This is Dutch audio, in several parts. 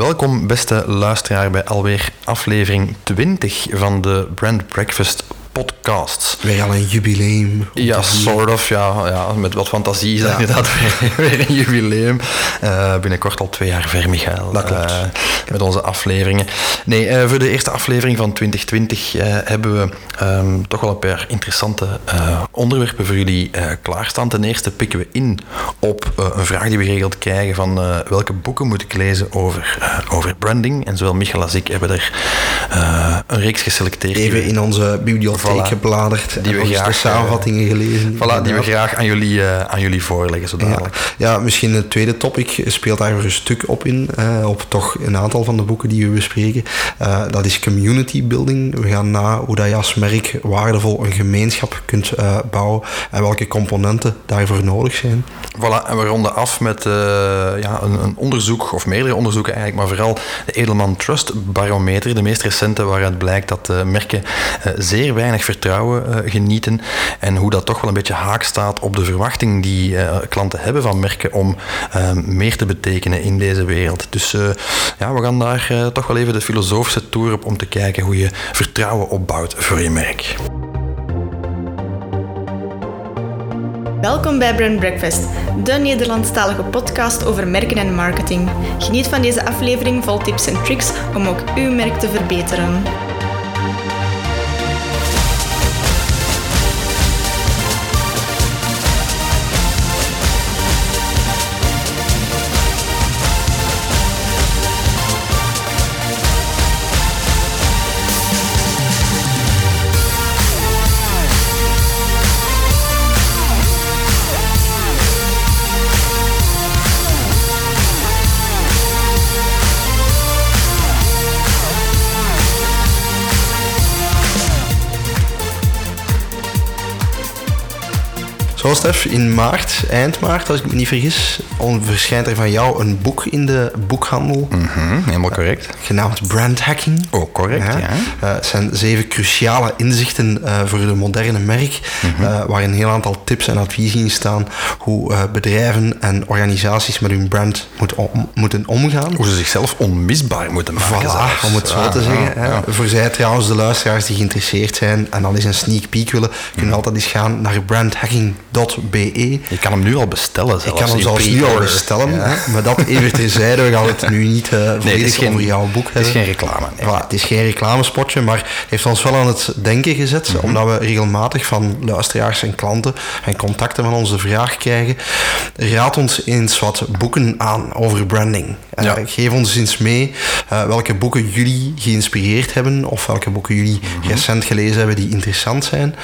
welkom beste luisteraar bij alweer aflevering 20 van de Brand Breakfast podcasts. Weer al een jubileum. Ja, sort of. Ja, ja, met wat fantasie is dat inderdaad weer, een jubileum. Uh, binnenkort al twee jaar ver, Michael. Dat klopt. Uh, met onze afleveringen. Nee, uh, voor de eerste aflevering van 2020 hebben we um, toch wel een paar interessante onderwerpen voor jullie klaarstaan. Ten eerste pikken we in op een vraag die we geregeld krijgen van welke boeken moet ik lezen over, over branding. En zowel Michael als ik hebben er een reeks geselecteerd. Even in onze bibliotheek voilà. gebladerd die we graag, de samenvattingen gelezen. Voilà, die we graag aan jullie, uh, aan jullie voorleggen zo dadelijk. Ja. ja, misschien het tweede topic speelt daar een stuk op in, uh, op toch een aantal van de boeken die we bespreken. Uh, dat is community building. We gaan na hoe dat je als merk waardevol een gemeenschap kunt bouwen en welke componenten daarvoor nodig zijn. Voilà, en we ronden af met ja, een, een, onderzoek, of meerdere onderzoeken eigenlijk, maar vooral de Edelman Trust Barometer, de meest recente, waaruit blijkt dat merken zeer weinig vertrouwen uh, genieten en hoe dat toch wel een beetje haak staat op de verwachting die uh, klanten hebben van merken om uh, meer te betekenen in deze wereld. Dus ja, we gaan daar toch wel even de filosofische tour op om te kijken hoe je vertrouwen opbouwt voor je merk. Welkom bij Brand Breakfast, de Nederlandstalige podcast over merken en marketing. Geniet van deze aflevering vol tips en tricks om ook uw merk te verbeteren. Stef, in maart, eind maart, als ik me niet vergis, verschijnt er van jou een boek in de boekhandel. Mm -hmm, helemaal correct. Uh, genaamd Brand Hacking. Oh, correct, ja. ja. Uh, het zijn zeven cruciale inzichten uh, voor de moderne merk, mm -hmm. waar een heel aantal tips en adviezen in staan hoe bedrijven en organisaties met hun brand moet om, moeten omgaan. Hoe ze zichzelf onmisbaar moeten maken. Voilà, om het zo te zeggen. Ja. Voor zij trouwens, de luisteraars die geïnteresseerd zijn en al eens een sneak peek willen, kunnen mm. altijd eens gaan naar brandhacking Je kan hem nu al bestellen zelfs. Ik kan hem zelfs nu al bestellen, maar dat even terzijde. We gaan het nu niet uh, volledig nee, jouw boek hebben. Het is geen reclame. Het is geen reclamespotje, maar heeft ons wel aan het denken gezet, mm -hmm. omdat we regelmatig van luisteraars en klanten en contacten van ons de vraag krijgen, raad ons eens wat boeken aan over branding. Uh. Geef ons eens mee uh, welke boeken jullie geïnspireerd hebben of welke boeken jullie mm -hmm. recent gelezen hebben die interessant zijn.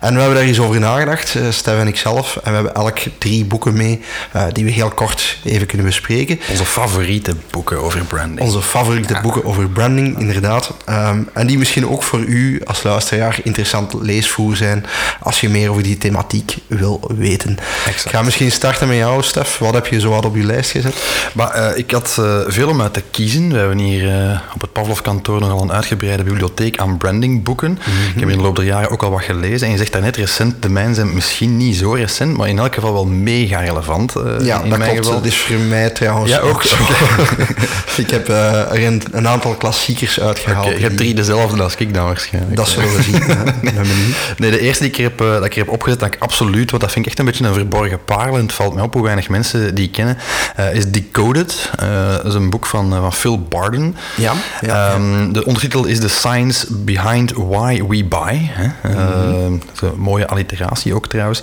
En we hebben daar eens over nagedacht, Stef en ik zelf. En we hebben elk drie boeken mee uh, die we heel kort even kunnen bespreken. Onze favoriete boeken over branding. Onze favoriete ja. boeken over branding, inderdaad. Um, en die misschien ook voor u als luisteraar interessant leesvoer zijn als je meer over die thematiek wil weten. Exact. Ik ga misschien starten met jou, Stef. Wat heb je zo wat op je lijst gezet? Maar, uh, ik had uh, veel om uit te kiezen. We hebben hier op het Pavlov-kantoor nogal een uitgebreide bibliotheek aan brandingboeken. Mm -hmm. Ik heb in de loop der jaren ook al wat gelezen. En je zegt daarnet recent, de mijne zijn misschien niet zo recent, maar in elk geval wel mega relevant. Uh, ja, in dat mijn klopt. geval. Dat is voor mij trouwens ja, ook. ik heb uh, er een, een, aantal klassiekers uitgehaald. Okay, je hebt drie dezelfde als ik dan waarschijnlijk. Dat zullen we zien. nee, de eerste die ik, heb, uh, dat ik heb opgezet, dat ik absoluut, want dat vind ik echt een beetje een verborgen parel, en het valt mij op hoe weinig mensen die kennen, is Decoded. dat is een boek van, van Phil Barden. Ja. ja, um, ja. De ondertitel is The Science Behind Why We Buy. Hè? Mm -hmm. een mooie alliteratie ook trouwens.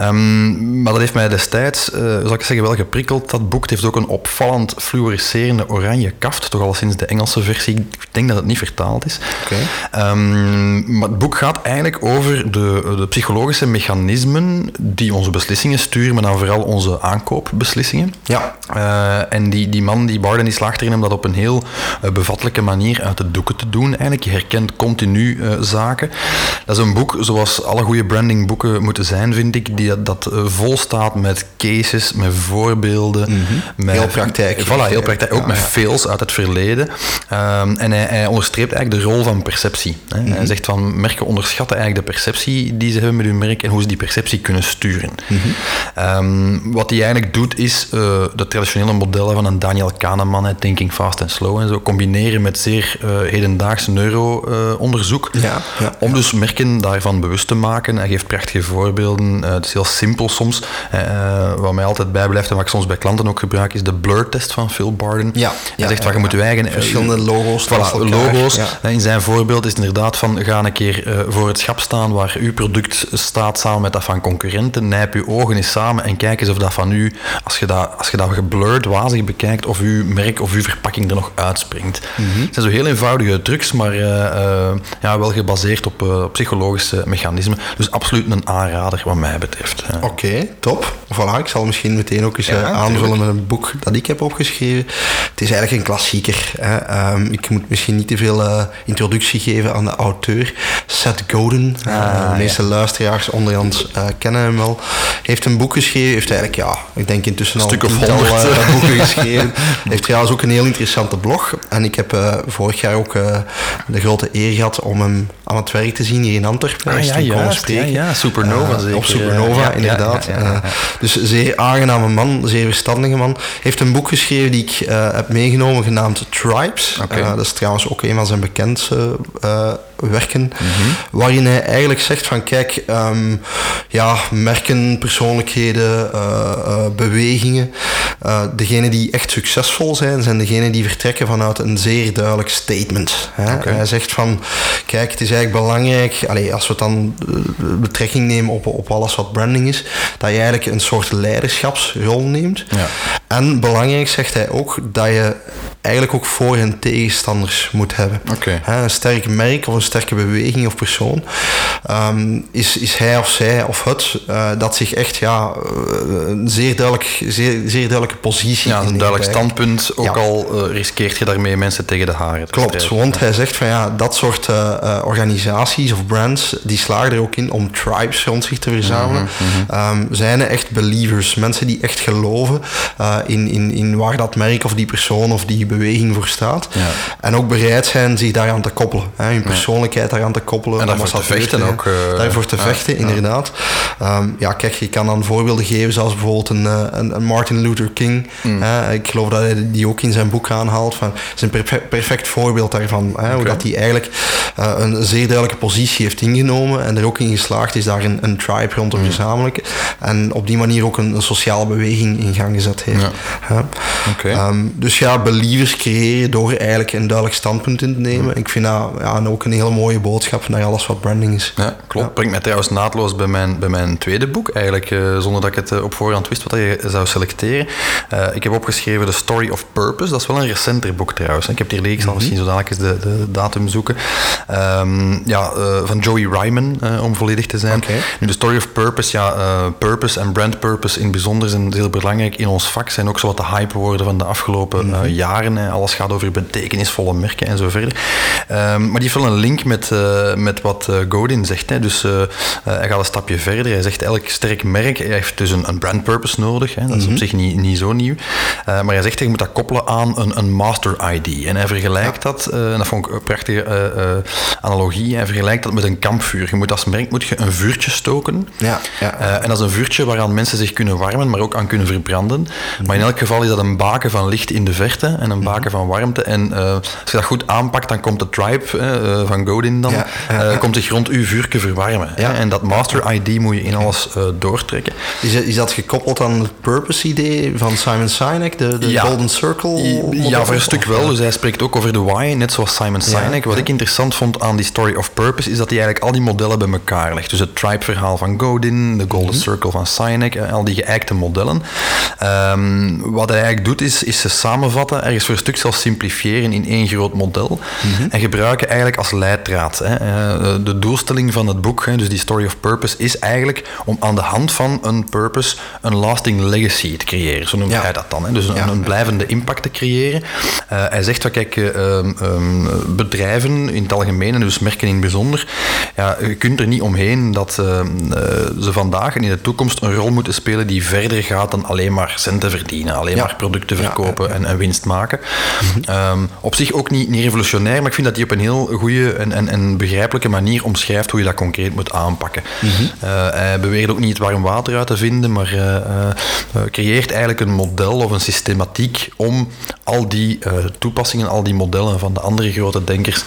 Um, maar dat heeft mij destijds, uh, zal ik zeggen, wel geprikkeld. Dat boek het heeft ook een opvallend fluorescerende oranje kaft, toch al sinds de Engelse versie. Ik denk dat het niet vertaald is. Okay. Um, maar het boek gaat eigenlijk over de, de, psychologische mechanismen die onze beslissingen sturen, maar dan vooral onze aankoopbeslissingen. Ja. Uh, en die, die man, die Barden, die slaagt erin om dat op een heel uh, bevattelijke manier uit de doeken te doen. Eigenlijk, je herkent continu zaken. Dat is een boek zoals alle goede brandingboeken moeten zijn, vind ik die dat, dat uh, vol staat met cases, met voorbeelden. Mhm. met, heel praktijk. Voilà, heel praktijk. Ook Ja, met fails uit het verleden. Ehm, en hij, hij onderstreept eigenlijk de rol van perceptie. Hè. Mhm. Hij zegt van merken onderschatten eigenlijk de perceptie die ze hebben met hun merk en hoe ze die perceptie kunnen sturen. Mhm. Ehm, wat hij eigenlijk doet is eh, de traditionele modellen van een Daniel Kahneman, hè, Thinking Fast and Slow en zo, combineren met zeer eh, hedendaags neuro-onderzoek. Ja, ja, om dus merken daarvan bewust te maken. Hij geeft prachtige voorbeelden. Eh, het is heel simpel soms. Eh, wat mij altijd bijblijft en wat ik soms bij klanten ook gebruik, is de blur-test van Phil Barden. Ja, hij ja, zegt van je moet je eigen... eh, Verschillende logo's Voilà, logo's. In zijn voorbeeld is inderdaad van ga een keer eh, voor het schap staan waar uw product staat samen met dat van concurrenten. Nijp uw ogen eens samen en kijk eens of dat van u, als je dat, als je dat geblurred wazig bekijkt, of uw merk of uw verpakking er nog uitspringt. Mhm. Het zijn zo heel eenvoudige trucs, maar eh, eh, ja, wel gebaseerd op eh, psychologische mechanismen. Dus absoluut een aanrader wat mij betreft. Oké, top. Voilà, ik zal misschien meteen ook eens Ja, eh, aanvullen met een boek dat ik heb opgeschreven. Het is eigenlijk een klassieker. Hè. Ehm, ik moet misschien niet te veel eh, introductie geven aan de auteur. Seth Godin, Eh, de meeste luisteraars onderhand eh, kennen hem wel. Heeft een boek geschreven, heeft eigenlijk, ja, ik denk intussen al Stuk een of tiental honderd. eh, boeken geschreven. heeft trouwens ook een heel interessante blog. En ik heb vorig jaar ook de grote eer gehad om hem aan het werk te zien hier in Antwerpen. Ah, ja, juist. Ja, ja, Supernova zeker. Supernova, Ja, ja, inderdaad. ja, ja. Eh, dus zeer aangename man, zeer verstandige man. Heeft een boek geschreven die ik eh, heb meegenomen, genaamd Tribes. Eh, dat is trouwens ook een van zijn bekendste werken. Mhm. Waarin hij eigenlijk zegt van, kijk, ehm, ja, merken, persoonlijkheden, bewegingen. degenen die echt succesvol zijn, zijn degenen die vertrekken vanuit een zeer duidelijk statement. Hè? Hij zegt van, kijk, het is eigenlijk belangrijk, allee, als we het dan betrekking nemen op, op alles wat branding is, dat je eigenlijk een soort leiderschapsrol neemt. Ja. En belangrijk zegt hij ook dat je eigenlijk ook voor- en tegenstanders moet hebben. Hè, een sterk merk of een sterke beweging of persoon ehm, is, is hij of zij of het eh, dat zich echt ja, eh, een zeer, duidelijk, zeer, zeer duidelijke positie Ja, een duidelijk standpunt. Ook Ja. al eh, riskeert je daarmee mensen tegen de haren te Klopt, strijden. want hij zegt van ja, dat soort organisaties of brands, die slagen er ook in om tribes rond zich te verzamelen. Mhm, Ehm, zijn er echt believers, mensen die echt geloven in, in, in waar dat merk of die persoon of die beweging voor staat. Ja. En ook bereid zijn zich daaraan te koppelen. Hè, hun persoonlijkheid daaraan te koppelen. En daarvoor ambassadeur te vechten ook, eh, daarvoor te vechten, inderdaad. Ehm, ja, kijk, je kan dan voorbeelden geven zoals bijvoorbeeld een, eh, een, een Martin Luther King. Mm. Hè, ik geloof dat hij die ook in zijn boek aanhaalt. Van, het is een perfect, perfect voorbeeld daarvan. Hè, Hoe dat hij eigenlijk eh, een zeer duidelijke positie heeft ingenomen en er ook in geslaagd is daar een, een tribe rond Mm. te verzamelen. En op die manier ook een, een sociale beweging in gang gezet heeft. Ja. Hè. Oké. Ehm, dus ja, believers creëren door eigenlijk een duidelijk standpunt in te nemen. Ik vind dat ja, ook een hele mooie boodschap naar alles wat branding is. Ja, klopt. Brengt mij trouwens naadloos bij mijn, bij mijn tweede boek, eigenlijk, eh, zonder dat ik het eh, op voorhand wist wat je zou selecteren. Eh, ik heb opgeschreven The Story of Purpose. Dat is wel een recenter boek trouwens. Ik heb hier liggen, ik zal misschien zo dadelijk eens de, de datum zoeken. Ehm, ja, van Joey Ryman, om volledig te zijn. Nu, de Story of Purpose, ja, purpose en brand purpose in het bijzonder zijn heel belangrijk in ons vak. Zijn ook zo wat de hype woorden van de afgelopen eh, jaren. Alles gaat over betekenisvolle merken en zo verder. Ehm, maar die heeft wel een link met, eh, met wat eh, Godin zegt. Hè. Dus eh, hij gaat een stapje verder. Hij zegt elk sterk merk heeft dus een, een brand purpose nodig. Hè. Dat is op zich niet, niet zo nieuw. Maar hij zegt je moet dat koppelen aan een, een master ID. En hij vergelijkt dat, en dat vond ik een prachtige analogie. Hij vergelijkt dat met een kampvuur. Je moet als merk moet je een vuurtje stoken. Ja, ja. En dat is een vuurtje waaraan mensen zich kunnen warmen, maar ook aan kunnen verbranden. Maar in elk geval is dat een baken van licht in de verte en een baken van warmte. En eh, als je dat goed aanpakt, dan komt de tribe eh, van Godin dan, Ja, ja, eh, komt zich rond uw vuurke verwarmen. En dat master ID moet je in alles doortrekken. Is, dat- is dat gekoppeld aan het purpose-idee van Simon Sinek, de, de. Golden Circle? Ja, voor een stuk wel. Dus hij spreekt ook over de why, net zoals Simon Sinek. Wat ik interessant vond aan die Story of Purpose, is dat hij eigenlijk al die modellen bij elkaar legt. Dus het tribe-verhaal van Godin, de Golden Circle van Sinek, al die geëikte modellen. Ehm, wat hij eigenlijk doet, is, is ze samenvatten ergens voor stuk zelfs simplifiëren in één groot model en gebruiken eigenlijk als leidraad. Hè. Eh, de doelstelling van het boek, hè, dus die Story of Purpose, is eigenlijk om aan de hand van een purpose een lasting legacy te creëren. Zo noemt Ja. hij dat dan. Hè. Dus een, Ja. een blijvende impact te creëren. Eh, hij zegt van kijk, eh, ehm, ehm, bedrijven in het algemeen en dus merken in het bijzonder, ja, je kunt er niet omheen dat ehm, eh, ze vandaag en in de toekomst een rol moeten spelen die verder gaat dan alleen maar centen verdienen, alleen Ja. maar producten verkopen En, en winst maken. Ehm, op zich ook niet, niet revolutionair, maar ik vind dat hij op een heel goede en, en, en begrijpelijke manier omschrijft hoe je dat concreet moet aanpakken. Eh, hij beweert ook niet het warm water uit te vinden, maar eh, eh, creëert eigenlijk een model of een systematiek om al die toepassingen, al die modellen van de andere grote denkers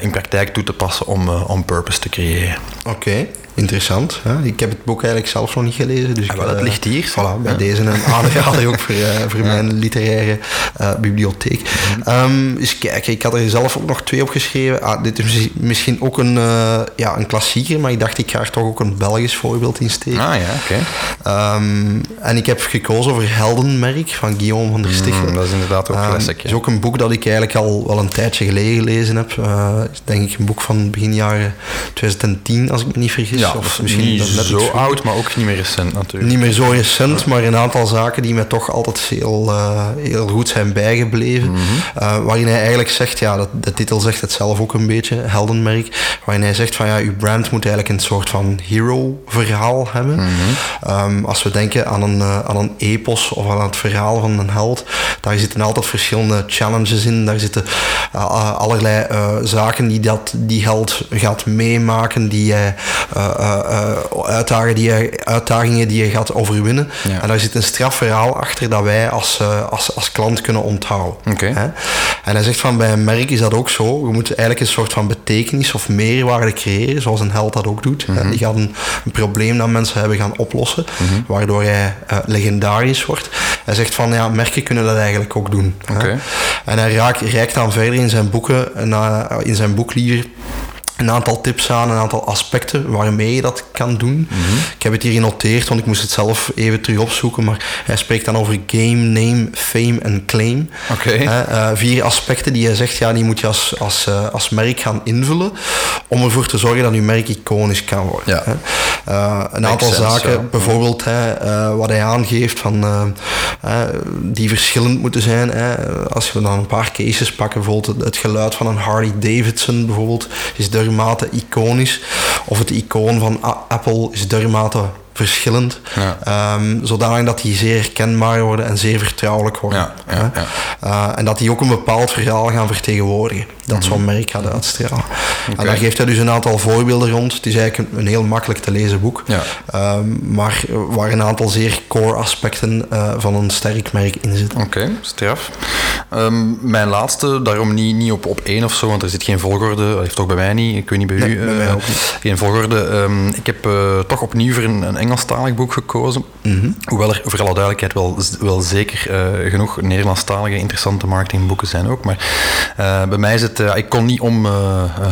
in praktijk toe te passen om, om purpose te creëren. Oké, interessant. Ja, ik heb het boek eigenlijk zelf nog niet gelezen. Dus Ah, ik, wel, het eh, ligt hier. Voilà, bij Ja. deze een aanrader ook voor, eh, voor mijn literaire eh, bibliotheek. Ehm, eens kijken, ik had er zelf ook nog twee opgeschreven. Ah, dit is misschien- ook een, ja, een klassieker, maar ik dacht ik ga er toch ook een Belgisch voorbeeld in steken. Ah ja, oké. Ehm, en ik heb gekozen voor Heldenmerk van Guillaume van der. Mm, dat is inderdaad ook Ehm, classic. Het ja. is ook een boek dat ik eigenlijk al wel een tijdje geleden gelezen heb. Is denk ik een boek van begin jaren 2010, als ik me niet vergis. Ja, of misschien niet zo oud, maar ook niet meer recent natuurlijk. Niet meer zo recent, maar een aantal zaken die mij toch altijd heel, eh, heel goed zijn bijgebleven. Eh, waarin hij eigenlijk zegt, ja, dat, de titel zegt het zelf ook een beetje, heldenmerk. Waarin hij zegt van ja, uw brand moet eigenlijk een soort van hero-verhaal hebben. Mhm. Ehm, als we denken aan een, eh, aan een epos of aan het verhaal van een held, daar zitten altijd verschillende challenges in. Daar zitten allerlei zaken die dat, die held gaat meemaken, die hij, uitdagingen, die uitdagingen die hij gaat overwinnen. Ja. En daar zit een strafverhaal achter dat wij als, eh, als, als klant kunnen onthouden. Hè? En hij zegt van bij een merk is dat ook zo. Je moet eigenlijk een soort van betekenis of meerwaarde creëren, zoals een held dat ook doet. Mhm. Die gaat een, een probleem dat mensen hebben gaan oplossen, waardoor hij eh, legendarisch wordt. Hij zegt van ja, merken kunnen dat eigenlijk ook doen. hè. En hij raakt, reikt dan verder in zijn boeken, en, eh, in zijn boek liever een aantal tips aan, een aantal aspecten waarmee je dat kan doen. Ik heb het hier genoteerd, want ik moest het zelf even terug opzoeken. Maar hij spreekt dan over game, name, fame en claim. Oké. Hè, eh, vier aspecten die hij zegt, ja, die moet je als, als, eh, als merk gaan invullen om ervoor te zorgen dat je merk iconisch kan worden. Ja. Eh, een aantal sense, zaken, ja. bijvoorbeeld wat hij aangeeft van, die verschillend moeten zijn. Als we dan een paar cases pakken, bijvoorbeeld het, het geluid van een Harley Davidson bijvoorbeeld, is dermate iconisch. Of het icoon van Apple is dermate verschillend. Ja. Ehm, zodanig dat die zeer herkenbaar worden en zeer vertrouwelijk worden. Ja. Eh, en dat die ook een bepaald verhaal gaan vertegenwoordigen. Dat zo'n merk gaat uitstralen. En daar geeft hij dus een aantal voorbeelden rond. Het is eigenlijk een, een heel makkelijk te lezen boek. Ehm, maar waar een aantal zeer core aspecten eh, van een sterk merk in zitten. Oké, straf. Ehm, mijn laatste, daarom niet, niet op, op één of zo, want er zit geen volgorde. Dat heeft toch bij mij niet. Ik weet niet bij Nee, u. bij eh, ook. Geen volgorde. Ik heb toch opnieuw voor een, een Engelstalig boek gekozen. Mhm. Hoewel er voor alle duidelijkheid wel, wel zeker eh, genoeg Nederlandstalige interessante marketingboeken zijn ook. Maar eh, bij mij is het... eh, ik kon niet om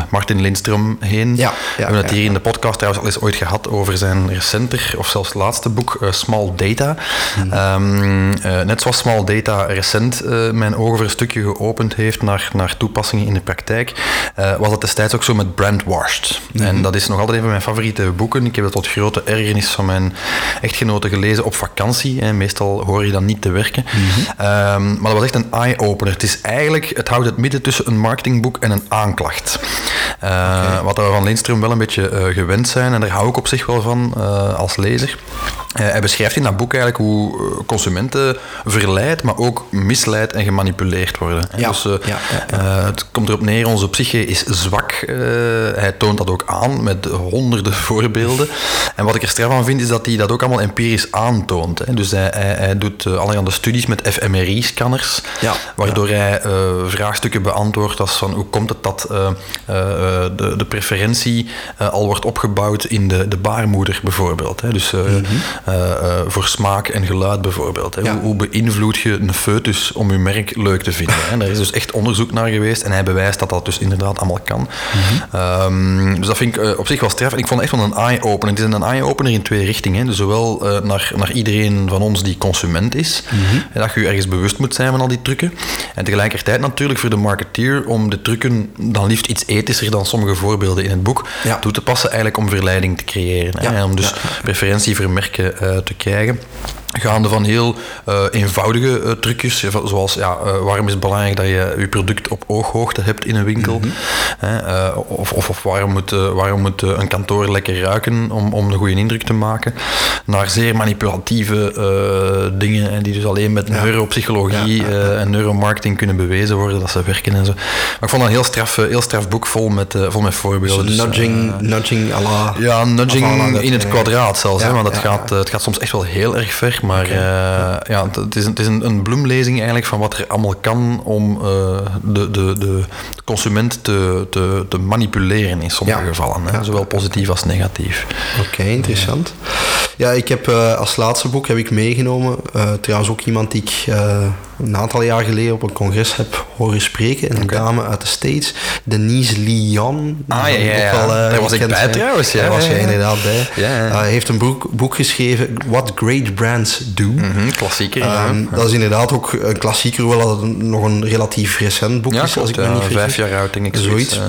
Martin Lindström heen. Ja, ja, We hebben het hier in de podcast trouwens al eens ooit gehad over zijn recenter, of zelfs laatste boek, Small Data. Mhm. Ehm, eh, net zoals Small Data recent mijn ogen voor een stukje geopend heeft naar, naar toepassingen in de praktijk, was het destijds ook zo met Brand Washed. Mhm. En dat is nog altijd een van mijn favoriete boeken. Ik heb het tot grote ergernis van mijn echtgenoten gelezen op vakantie. Hè. Meestal hoor je dan niet te werken. Mhm. Ehm, maar dat was echt een eye-opener. Het is eigenlijk, het houdt het midden tussen een marketingboek en een aanklacht. Eh, Wat we van Lindström wel een beetje eh, gewend zijn, en daar hou ik op zich wel van eh, als lezer. Eh, hij beschrijft in dat boek eigenlijk hoe eh, consumenten verleid, maar ook misleid en gemanipuleerd worden. Ja, Dus, eh, ja, ja, het komt erop neer, onze psyche is zwak. Eh, hij toont dat ook aan met honderden voorbeelden. En wat ik er straf van vind, is dat hij dat ook allemaal empirisch aantoont. Hè. Dus hij, hij, hij doet uh, allerhande studies met fMRI-scanners, waardoor hij uh, vraagstukken beantwoordt als van hoe komt het dat uh, de, de preferentie al wordt opgebouwd in de, de baarmoeder bijvoorbeeld. Hè. Dus mm -hmm. Voor smaak en geluid bijvoorbeeld. Hè. Hoe, hoe, beïnvloed je een foetus om je merk leuk te vinden? Hè? Daar is dus echt onderzoek naar geweest en hij bewijst dat dat dus inderdaad allemaal kan. Mhm. Ehm, dus dat vind ik op zich wel straf. En ik vond het echt wel een eye-opener. Het is een eye-opener in twee richtingen. Dus zowel naar, naar iedereen van ons die consument is, mm dat je je ergens bewust moet zijn van al die trucken. En tegelijkertijd natuurlijk voor de marketeer om de trucken dan liefst iets ethischer dan sommige voorbeelden in het boek toe te passen, eigenlijk om verleiding te creëren. Hè, om dus preferentie voor merken te krijgen. Gaande van heel uh, eenvoudige uh, trucjes, zoals ja, uh, waarom is het belangrijk dat je je product op ooghoogte hebt in een winkel? Mm -hmm. of, of, of, waarom moet, waarom moet een kantoor lekker ruiken om, om een goede indruk te maken? Naar zeer manipulatieve dingen en die dus alleen met ja. neuropsychologie ja, en neuromarketing kunnen bewezen worden dat ze werken en zo. Maar ik vond dat een heel straf, heel straf boek vol met, vol met voorbeelden. Dus, nudging, nudging à la... Ja, nudging in het kwadraat zelfs, hè, want het, gaat, het gaat soms echt wel heel erg ver. Maar okay. uh, ja, het is, het is een, een, bloemlezing eigenlijk van wat er allemaal kan om uh, de, de, de consument te, te, te manipuleren in sommige ja. gevallen. Hè? Zowel positief als negatief. Oké, okay, interessant. Ja, ik heb uh, als laatste boek heb ik meegenomen, trouwens ook iemand die ik een aantal jaar geleden op een congres heb horen spreken. Een okay. dame uit de States, Denise Lian. Ah, ja, ja, ja. Wel, uh, Daar was ik bij trouwens. Ja, Daar was je inderdaad bij. Hij uh, heeft een boek, boek geschreven, What Great Brands Do. Mm -hmm, klassieker. Um, dat is inderdaad ook een klassieker, hoewel dat het nog een relatief recent boek is. Klopt, als ik me niet vergis. Vijf jaar oud, denk ik. Zoiets.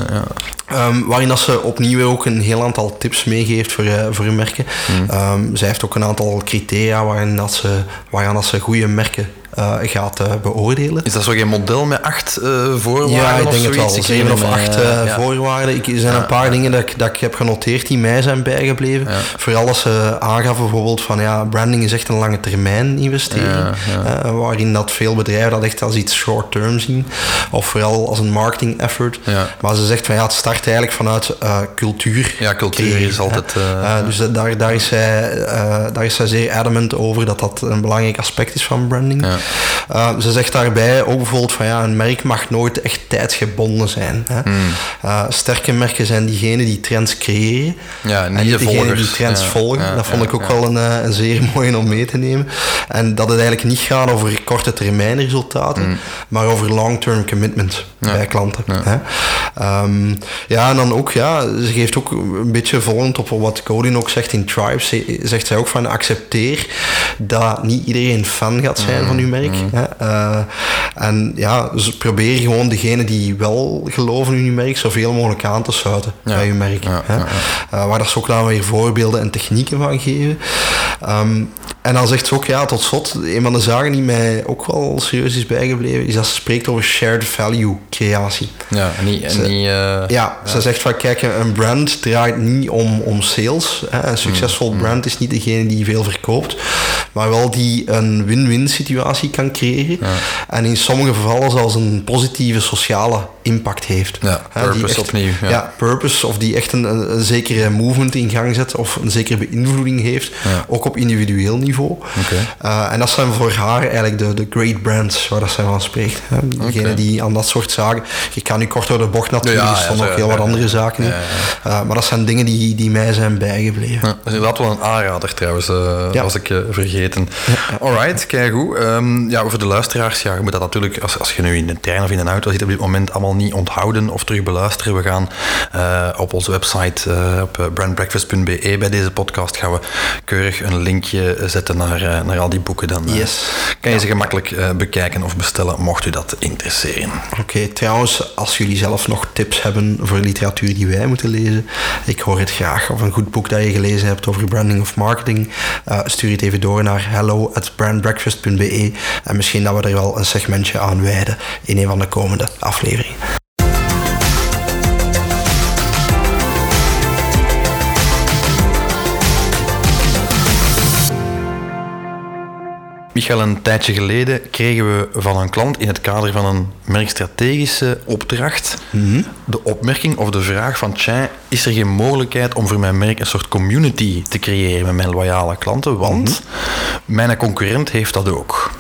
Uh, um, waarin dat ze opnieuw ook een heel aantal tips meegeeft voor, voor hun merken. Mm. Um, zij heeft ook een aantal criteria waarin dat ze, waaraan dat ze goede merken uh, gaat uh, beoordelen. Is dat zo geen model met acht uh, voorwaarden? Ja, ik of denk het wel. Zeven of acht ja. voorwaarden. Ik, er zijn een paar dingen dat ik, dat ik heb genoteerd die mij zijn bijgebleven. Vooral als ze aangaf bijvoorbeeld van ja, branding is echt een lange termijn investering. waarin dat veel bedrijven dat echt als iets short term zien. Of vooral als een marketing effort. Maar ze zegt van ja, het start eigenlijk vanuit cultuur. Ja, cultuur creëren, is altijd... dus daar, daar, is zij, daar is zij zeer adamant over dat dat een belangrijk aspect is van branding. Ja. Uh, ze zegt daarbij ook bijvoorbeeld van ja, een merk mag nooit echt tijdsgebonden zijn. Hè. Mm. Uh, sterke merken zijn diegenen die trends creëren. Ja, niet en de diegenen die trends ja, volgen. ja, dat vond ik ook wel een, een, zeer mooie om mee te nemen. En dat het eigenlijk niet gaat over korte termijn resultaten, mm. maar over long-term commitment bij klanten. Hè. Um, ja, en dan ook, ja, ze geeft ook een beetje volgend op wat Codin ook zegt in Tribes, zegt zij ook van accepteer dat niet iedereen fan gaat zijn mm. van uw merk. Mm. Hè? Uh, en ja, dus probeer gewoon degene die wel geloven in uw merk zoveel mogelijk aan te sluiten ja. bij uw merk. Ja, hè? Ja, uh, waar dat ze ook dan weer voorbeelden en technieken van geven. Um, en dan zegt ze ook, ja, tot slot, een van de zaken die mij ook wel serieus is bijgebleven, is dat ze spreekt over shared value creatie. Ja, en niet... En ze, niet uh, ja, ja, ze zegt van, kijk, een brand draait niet om, om sales. Hè. Een succesvol mm. brand is niet degene die veel verkoopt, maar wel die een win-win situatie kan creëren. Ja. En in sommige gevallen zelfs een positieve sociale impact heeft. Ja, purpose echt, opnieuw. Ja. ja. purpose, of die echt een, een, een, zekere movement in gang zet, of een zekere beïnvloeding heeft, ook op individueel niveau. Okay. Uh, en dat zijn voor haar eigenlijk de, de great brands waar dat zij van spreekt. Hè. Degene okay. die aan dat soort zaken... Je kan nu kort door de bocht natuurlijk, er stonden zo, ook heel wat andere zaken in. Uh, maar dat zijn dingen die, die mij zijn bijgebleven. Ja, dat is inderdaad wel een aanrader trouwens, Ja. was ik vergeten. Alright, kijk goed. Um, ja, voor de luisteraars, ja, je moet dat natuurlijk, als, als je nu in de trein of in een auto zit op dit moment, allemaal niet onthouden of terug beluisteren. We gaan uh, op onze website, uh, op brandbreakfast.be, bij deze podcast gaan we keurig een linkje zetten naar, uh, naar al die boeken. Dan Yes. kan je ze gemakkelijk uh, bekijken of bestellen, mocht u dat interesseren. Oké, okay, trouwens, als jullie zelf nog tips hebben voor literatuur die wij moeten lezen, ik hoor het graag. Of een goed boek dat je gelezen hebt over branding of marketing, stuur het even door naar hello at brandbreakfast.be en misschien dat we er wel een segmentje aan wijden in een van de komende afleveringen. Michael, een tijdje geleden kregen we van een klant in het kader van een merkstrategische opdracht Mhm. mm -hmm. de opmerking of de vraag van tja, is er geen mogelijkheid om voor mijn merk een soort community te creëren met mijn loyale klanten? Want mm -hmm. mijn concurrent heeft dat ook.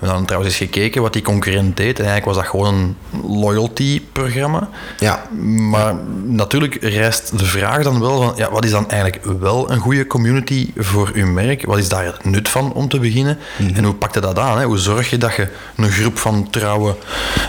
We hebben dan trouwens eens gekeken wat die concurrent deed. En eigenlijk was dat gewoon een loyalty-programma. Ja. Maar natuurlijk rijst de vraag dan wel van, ja, wat is dan eigenlijk wel een goede community voor uw merk? Wat is daar het nut van om te beginnen? En hoe pakt je dat aan? Hè? Hoe zorg je dat je een groep van trouwe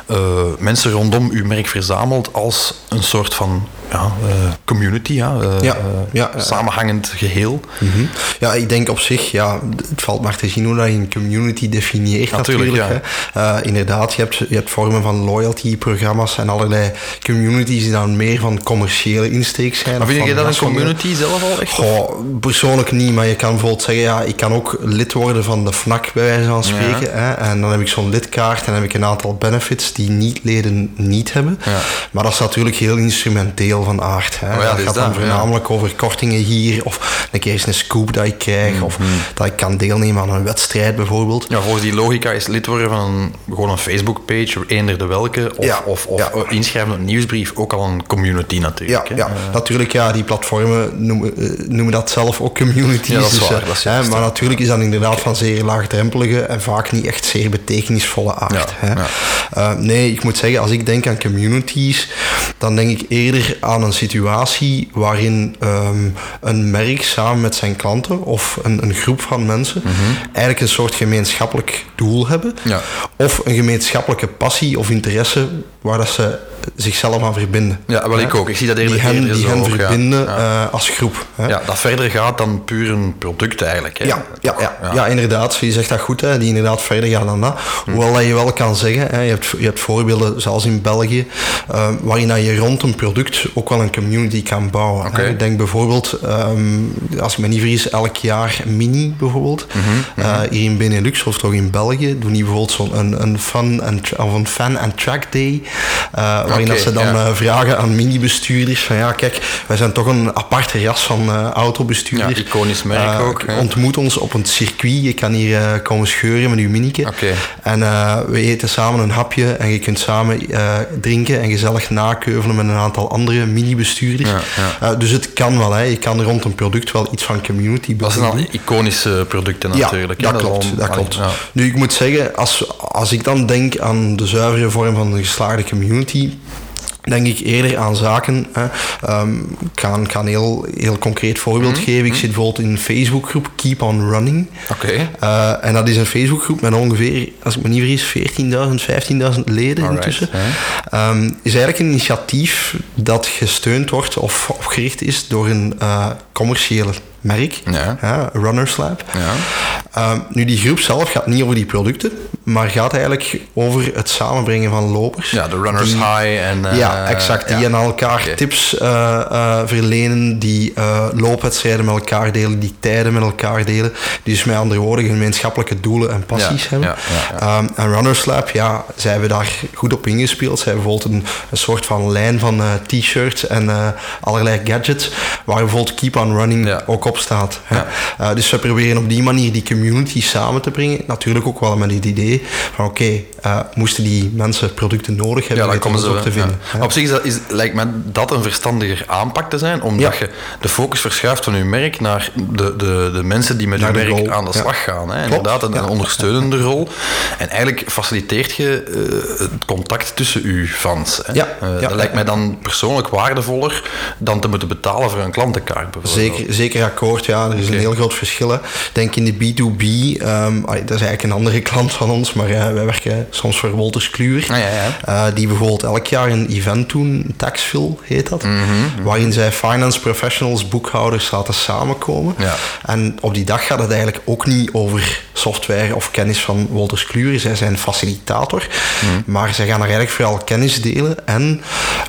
eh, mensen rondom uw merk verzamelt als een soort van ja, eh, community, ja, eh, Ja, ja, ja. samenhangend geheel? Mhm. Ja, ik denk op zich, ja, het valt maar te zien hoe dat je een community definieert Natuurlijk, natuurlijk. hè. Eh, inderdaad, je hebt, je hebt vormen van loyalty-programma's en allerlei communities die dan meer van commerciële insteek zijn. Maar vind je dat een community zelf al echt? Goh, persoonlijk niet, maar je kan bijvoorbeeld zeggen, ja, ik kan ook lid worden van de FNAC bij wijze van spreken. Hè, en dan heb ik zo'n lidkaart en dan heb ik een aantal benefits die niet-leden niet hebben. Ja. Maar dat is natuurlijk heel instrumenteel van aard. Hè. Oh ja, dat dus gaat dat, dan ja. voornamelijk over kortingen hier, of een keer eens een scoop dat ik krijg, of dat ik kan deelnemen aan een wedstrijd bijvoorbeeld. Ja, volgens die logica is lid worden van een, gewoon een Facebook-page, eender de welke, of, Ja, of, eh, inschrijven op een nieuwsbrief, ook al een community natuurlijk. hè. ja. natuurlijk, ja, die platformen noemen, eh, noemen dat zelf ook communities. Ja, dat is dus, waar, eh, dat is hè, maar natuurlijk is dat inderdaad van zeer laagdrempelige en vaak niet echt zeer betekenisvolle aard. Hè. nee, ik moet zeggen, als ik denk aan communities, dan denk ik eerder aan een situatie waarin ehm, een merk samen met zijn klanten of een, een groep van mensen eigenlijk een soort gemeenschappelijk doel hebben. Mhm. Ja. Of een gemeenschappelijke passie of interesse waar dat ze zichzelf aan verbinden. Ja, wel ik ook. Ik zie dat eerder, Die hen, die hen ook, verbinden Ja. eh, als groep. Hè? Ja, dat verder gaat dan puur een product eigenlijk. Hè. Ja, ja, ja, Ja. inderdaad. Je zegt dat goed, hè, die inderdaad verder gaan dan dat. Hm. Hoewel dat je wel kan zeggen, hè, je, hebt, je hebt voorbeelden zoals in België, eh, waarin dat je rond een product ook wel een community kan bouwen. Ik denk bijvoorbeeld, ehm, als ik me niet vergis, elk jaar Mini bijvoorbeeld. Mhm, Eh, hier in Benelux of toch in België doen die bijvoorbeeld zo'n een, een, fun and tra- of een fan and track day, eh, waarin dat ze dan ja. eh, vragen aan mini-bestuurders van ja, kijk, wij zijn toch een aparte ras van autobestuurders. Ja, iconisch merk ook, hè. Ontmoet ons op een circuit. Je kan hier komen scheuren met uw minieke. Oké. En we eten samen een hapje en je kunt samen drinken en gezellig nakeuvelen met een aantal andere mini-bestuurders. Ja, Eh, dus het kan wel, hè. je kan rond een product wel iets van community Dat zijn al iconische producten Ja, natuurlijk. hè. dat is klopt. al- Dat klopt. ja. Nu, ik moet zeggen, als, als ik dan denk aan de zuivere vorm van een geslaagde community, denk ik eerder aan zaken. Hè. Ehm, ik ga, een- ik ga een heel, heel concreet voorbeeld Mhm, geven. Ik zit bijvoorbeeld in een Facebookgroep Keep on Running. Oké. Eh, en dat is een Facebookgroep met ongeveer, als ik me niet vergis, 14.000, 15.000 leden Alright, intussen. Ehm, is eigenlijk een initiatief dat gesteund wordt of opgericht is door een eh, commerciële merk, Ja. hè, Runners Lab. Ja. Nu, die groep zelf gaat niet over die producten, maar gaat eigenlijk over het samenbrengen van lopers. ja, de runners Die- high en... eh, ja, exact. Die ja. aan elkaar tips eh, eh, verlenen, die loopwedstrijden met elkaar delen, die tijden met elkaar delen. Die dus met andere woorden gemeenschappelijke doelen en passies Ja, hebben. ja, ja, Ehm, en Runners Lab, ja, zij hebben daar goed op ingespeeld. Zij hebben bijvoorbeeld een, een soort van lijn van t-shirts en allerlei gadgets, waar bijvoorbeeld Keep on Running Ja. ook op staat. Ja. Eh, dus we proberen op die manier die community samen te brengen. Natuurlijk ook wel met het idee van oké, eh, moesten die mensen producten nodig hebben, Ja, dan komen ze ook te vinden. Op zich is dat, is, lijkt me dat een verstandiger aanpak te zijn, omdat je de focus verschuift van je merk naar de, de, de mensen die met je merk rol, aan de slag gaan. Hè. Inderdaad, een, een ondersteunende rol. En eigenlijk faciliteert je eh, het contact tussen uw fans. Hè. Dat lijkt mij dan persoonlijk waardevoller dan te moeten betalen voor een klantenkaart bijvoorbeeld. Zeker, zeker akkoord, ja. Er is een heel groot verschil. Ik denk in de B2B, ehm, allee, dat is eigenlijk een andere klant van ons, maar eh, wij werken soms voor Wolters Kluwer. Ah, ja, ja. Eh, die bijvoorbeeld elk jaar een event doen, Taxville heet dat, Mhm, waarin zij finance professionals, boekhouders laten samenkomen. Ja. En op die dag gaat het eigenlijk ook niet over software of kennis van Wolters Kluwer. Zij zijn facilitator, Mhm. maar zij gaan er eigenlijk vooral kennis delen en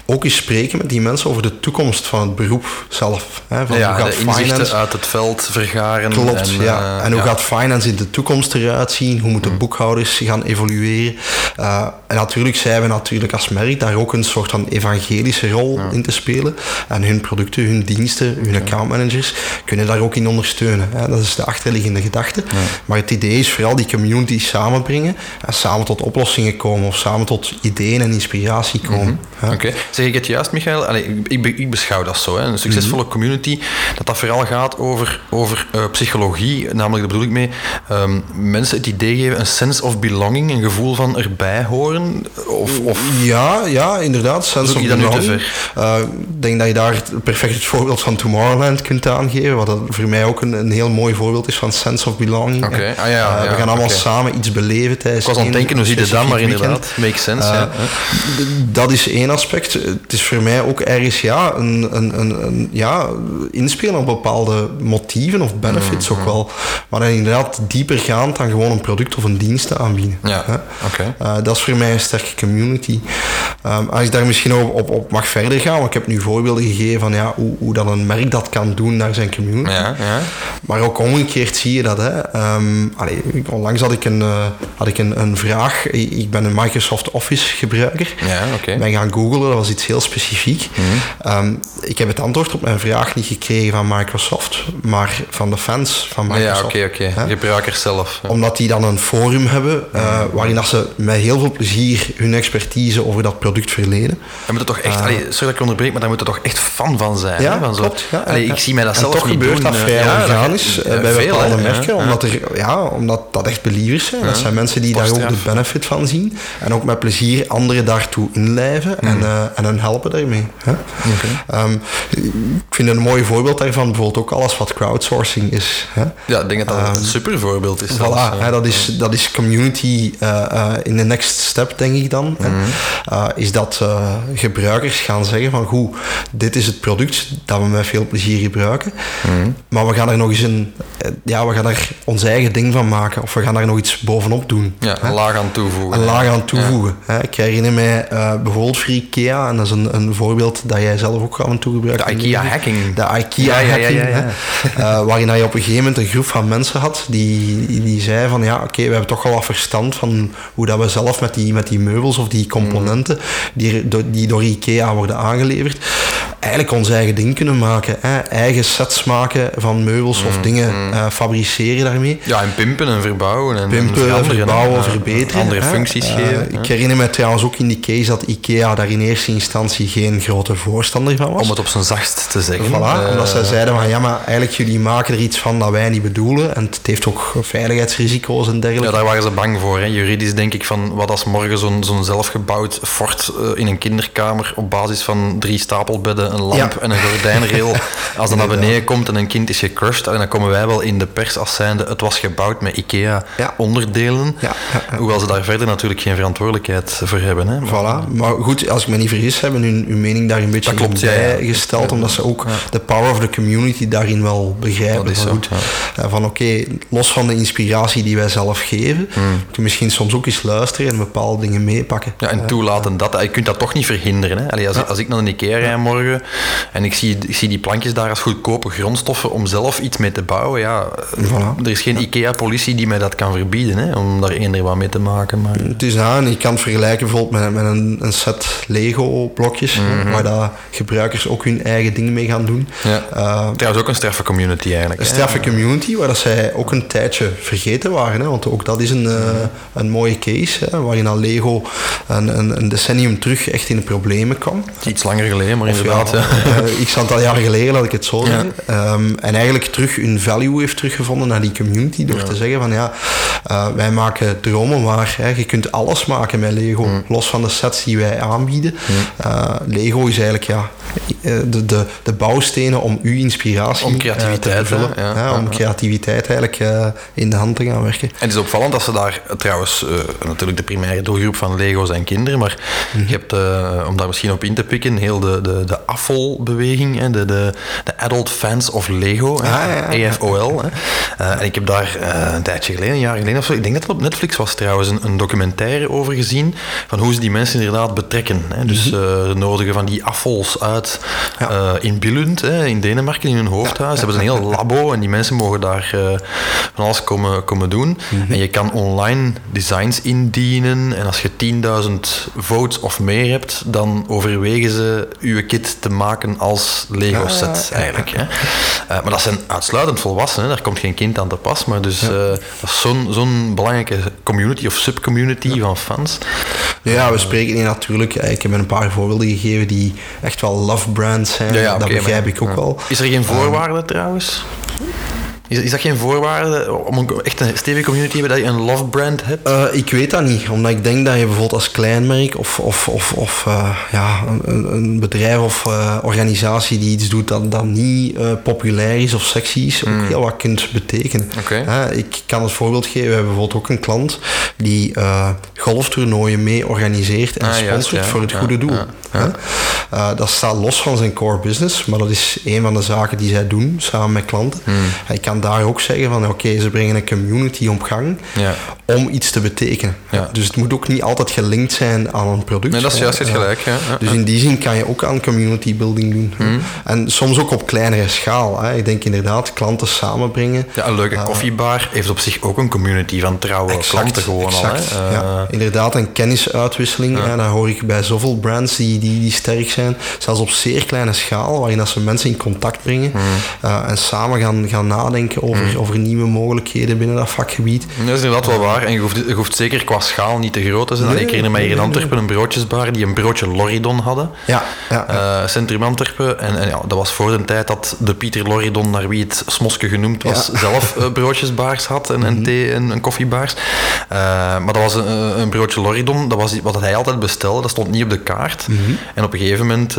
ook eens spreken met die mensen over de toekomst van het beroep zelf. Hè, van ja, hoe gaat finance uit het veld vergaren. Klopt, en, ja. eh, En hoe ja. Mm. gaat finance in de toekomst eruit zien? Hoe moeten boekhouders gaan evolueren? Uh, en natuurlijk zijn we natuurlijk als merk daar ook een soort van evangelische rol in te spelen. En hun producten, hun diensten, hun accountmanagers kunnen daar ook in ondersteunen. Hè. Dat is de achterliggende gedachte. Maar het idee is vooral die community samenbrengen en samen tot oplossingen komen of samen tot ideeën en inspiratie komen. Mhm. Oké, zeg ik het juist, Michael? Allee, ik, ik, beschouw dat zo. Hè. Een succesvolle mhm. community, dat dat vooral gaat over, over uh, psychologie. Namelijk, daar bedoel ik mee, um, mensen het idee geven, een sense of belonging, een gevoel van erbij horen. Of, of... Ja, ja, inderdaad. Sense of belonging. Uh, ik denk dat je daar perfect het voorbeeld van Tomorrowland kunt aangeven, wat voor mij ook een, een heel mooi voorbeeld is van sense of belonging. Okay. Ah, ja, uh, we gaan allemaal samen iets beleven tijdens Ik was aan het denken, hoe ziet het dan, maar inderdaad, makes sense. ja. Dat is één aspect. Het is voor mij ook ergens ja, een, een, een, een ja, inspelen op bepaalde motieven of benefits ook wel. Maar dan inderdaad dieper gaand dan gewoon een product of een dienst te aanbieden. Ja, oké. Uh, dat is voor mij een sterke community. Um, als ik daar misschien op, op, op, mag verder gaan, want ik heb nu voorbeelden gegeven van ja, hoe, hoe dat een merk dat kan doen naar zijn community. Ja, ja. Maar ook omgekeerd zie je dat. Hè. Um, allee, onlangs had ik, een, uh, had ik een, een vraag. Ik ben een Microsoft Office gebruiker. Ja, oké. Ben gaan googlen, dat was iets heel specifiek. Mhm. um, ik heb het antwoord op mijn vraag niet gekregen van Microsoft, maar van de fans van Microsoft. Ja, oké, oké. Okay. Gebruikers zelf. Ja. Omdat die dan een forum hebben uh, waarin dat ze met heel veel plezier hun expertise over dat product verleden. Daar moet toch echt, uh, allee, sorry dat ik onderbreek, maar daar moet er toch echt fan van zijn. Ja, hè? Van klopt. Zo, ja, allee, ik zie mij dat en zelf toch niet gebeurt doen. dat vrij ja, organisch dat, bij veel, bepaalde hè? merken, ja, omdat, er, ja, omdat dat echt believers zijn. Dat zijn mensen die daar ook de benefit van zien en ook met plezier anderen daartoe inlijven en, uh, en hen helpen daarmee. Hè? Okay. Um, ik vind een mooi voorbeeld daarvan bijvoorbeeld ook alles wat crowdsourcing is. Hè? Ja, ik denk dat dat um, een super voorbeeld is. Voilà, zelfs, hè, dat, is, dat is community uh, in de next step, denk ik dan. -hmm. uh, is dat gebruikers gaan zeggen van goed, dit is het product dat we met veel plezier gebruiken. -hmm. Maar we gaan er nog eens een, ja, we gaan er ons eigen ding van maken. Of we gaan daar nog iets bovenop doen. Ja, hè? een laag aan toevoegen. Een laag aan toevoegen. Ja. Hè? Ik herinner mij bijvoorbeeld voor IKEA, en dat is een, een voorbeeld dat jij zelf ook af en toe gebruikt. De IKEA-hacking. De IKEA-hacking. Ja, ja, uh, waarin je op een gegeven moment een groep van mensen had die, die zei van ja, oké, we hebben toch wel wat verstand van hoe dat we zelf met die, met die meubels of die componenten die, die door IKEA worden aangeleverd, eigenlijk ons eigen ding kunnen maken. Hè? Eigen sets maken van meubels of dingen uh, fabriceren daarmee. Ja, en pimpen en verbouwen. En pimpen, en verbouwen, en, verbeteren. Andere hè? functies uh, geven. Ik herinner me trouwens ook in die case dat IKEA daar in eerste instantie geen grote voorstander van was. Om het op zijn zachtst te zeggen. Voilà, omdat zij zeiden van ja, maar eigenlijk jullie maken er iets van dat wij niet bedoelen. En het heeft ook veiligheidsrisico's en dergelijke. Ja, daar waren ze bang voor. Hè. Juridisch denk ik van wat als morgen zo'n zo'n zelfgebouwd fort uh, in een kinderkamer op basis van drie stapelbedden, een lamp ja. en een gordijnrail, als dat naar beneden komt en een kind is gecrushed, en dan komen wij wel in de pers als zijnde het was gebouwd met IKEA ja. Hoewel ze daar verder natuurlijk geen verantwoordelijkheid voor hebben. Hè. Maar, voilà. maar goed, als ik me niet vergis, hebben hun, hun mening daar een beetje klopt, bijgesteld, omdat ze ook de power of the community daarin wel begrijpen. Dat is goed. Van oké, okay, los van de inspiratie die wij zelf geven, mm. moet je misschien soms ook eens luisteren en bepaalde dingen meepakken. Ja, en toelaten dat. Je kunt dat toch niet verhinderen. Hè? Allee, als, ja. als ik naar een IKEA rij morgen en ik zie, ik zie die plankjes daar als goedkope grondstoffen om zelf iets mee te bouwen, ja, voilà. er is geen IKEA-politie die mij dat kan verbieden, hè, om daar eender wat mee te maken. Maar... Het is aan, je kan het vergelijken bijvoorbeeld met, met een, een set Lego-blokjes, Mhm. mm -hmm. waar dat gebruikers ook hun eigen ding mee gaan doen. Ja. Uh, Trouwens ook een straffe community eigenlijk. Een straffe community, waar dat zij ook een tijdje vergeten waren. Hè, want ook dat is een, uh, een mooie case, hè, waarin al Lego een, een, een, decennium terug echt in de problemen kwam. Iets langer geleden, maar of inderdaad. Ja. uh, x aantal jaren geleden, laat ik het zo zeggen. Ja. Um, en eigenlijk terug hun value heeft teruggevonden naar die community, door te zeggen van ja, uh, wij maken dromen waar. Hè, je kunt alles maken met Lego, Mm. los van de sets die wij aanbieden. Uh, Lego is eigenlijk ja, de, de, de bouwstenen om uw inspiratie om creativiteit, te vullen. Ja, om creativiteit eigenlijk in de hand te gaan werken. En het is opvallend dat ze daar trouwens, natuurlijk de primaire doelgroep van Lego zijn kinderen, maar mm -hmm. je hebt, om daar misschien op in te pikken, heel de, de, de AFOL-beweging, de, de, de Adult Fans of Lego, ah, ja, ja, AFOL. en ik heb daar een tijdje geleden, een jaar geleden of zo, ik denk dat het op Netflix was trouwens, een, een documentaire over gezien van hoe ze die mensen inderdaad betrekken. Hè. Dus mm -hmm. nodigen van die AFOLs uit eh, in Billund, hè, in Denemarken, in hun hoofdhuis. Ze hebben een heel labo en die mensen mogen daar eh, van alles komen, komen doen. Mhm. En je kan online designs indienen en als je 10.000 votes of meer hebt, dan overwegen ze je kit te maken als Lego set eigenlijk. Hè. Eh, maar dat zijn uitsluitend volwassenen, daar komt geen kind aan te pas. Maar dus, eh, dat is zo'n zo'n belangrijke community of subcommunity van fans. Ja, we spreken hier natuurlijk. eh, Ik heb een paar voorbeelden gegeven die echt wel love brands zijn. Dat begrijp maar- ik ook wel. Is er geen voorwaarde trouwens? Is, is dat geen voorwaarde om een, echt een stevige community te hebben dat je een love brand hebt? Eh, ik weet dat niet, omdat ik denk dat je bijvoorbeeld als kleinmerk of, of, of, of eh, ja, een, een bedrijf of eh, organisatie die iets doet dat, dat niet populair is of sexy is, ook heel wat kunt betekenen. Hmm. Hè, ik kan het voorbeeld geven, we hebben bijvoorbeeld ook een klant die golftoernooien mee organiseert en Ah, juist, sponsort ja, voor het ja, goede doel. ja, dat staat los van zijn core business, maar dat is een van de zaken die zij doen samen met klanten. Hmm. Ik kan daar ook zeggen van oké, ze brengen een community op gang Ja. om iets te betekenen. Ja. Dus het moet ook niet altijd gelinkt zijn aan een product. Nee, dat is juist, Ja. gelijk. Ja. Ja. Dus in die zin kan je ook aan community building doen. Hmm. En soms ook op kleinere schaal. Hè. Ik denk inderdaad klanten samenbrengen. Ja, een leuke koffiebar heeft op zich ook een community van trouwe klanten gewoon exact, al. Hè. ja. Eh, Inderdaad, een kennisuitwisseling. Hè, dat hoor ik bij zoveel brands die, die, die sterk zijn. Zelfs op zeer kleine schaal, waarin dat ze mensen in contact brengen. Hmm. eh, en samen gaan, gaan nadenken over, over nieuwe mogelijkheden binnen dat vakgebied. Dat is inderdaad wel waar. En je hoeft, je hoeft zeker qua schaal niet te groot te zijn. Nee, ik herinner mij hier in Antwerpen een broodjesbar die een broodje Loridon hadden. Ja, ja, ja. Eh, Centrum Antwerpen. En, en ja, dat was voor de tijd dat de Pieter Loridon, naar wie het Smoske genoemd was, Ja. Mhm. zelf eh, broodjesbaars had en, en thee en, en koffiebaars. Eh, maar dat was een, een broodje Loridon, dat was wat hij altijd bestelde, dat stond niet op de kaart. Mhm. En op een gegeven moment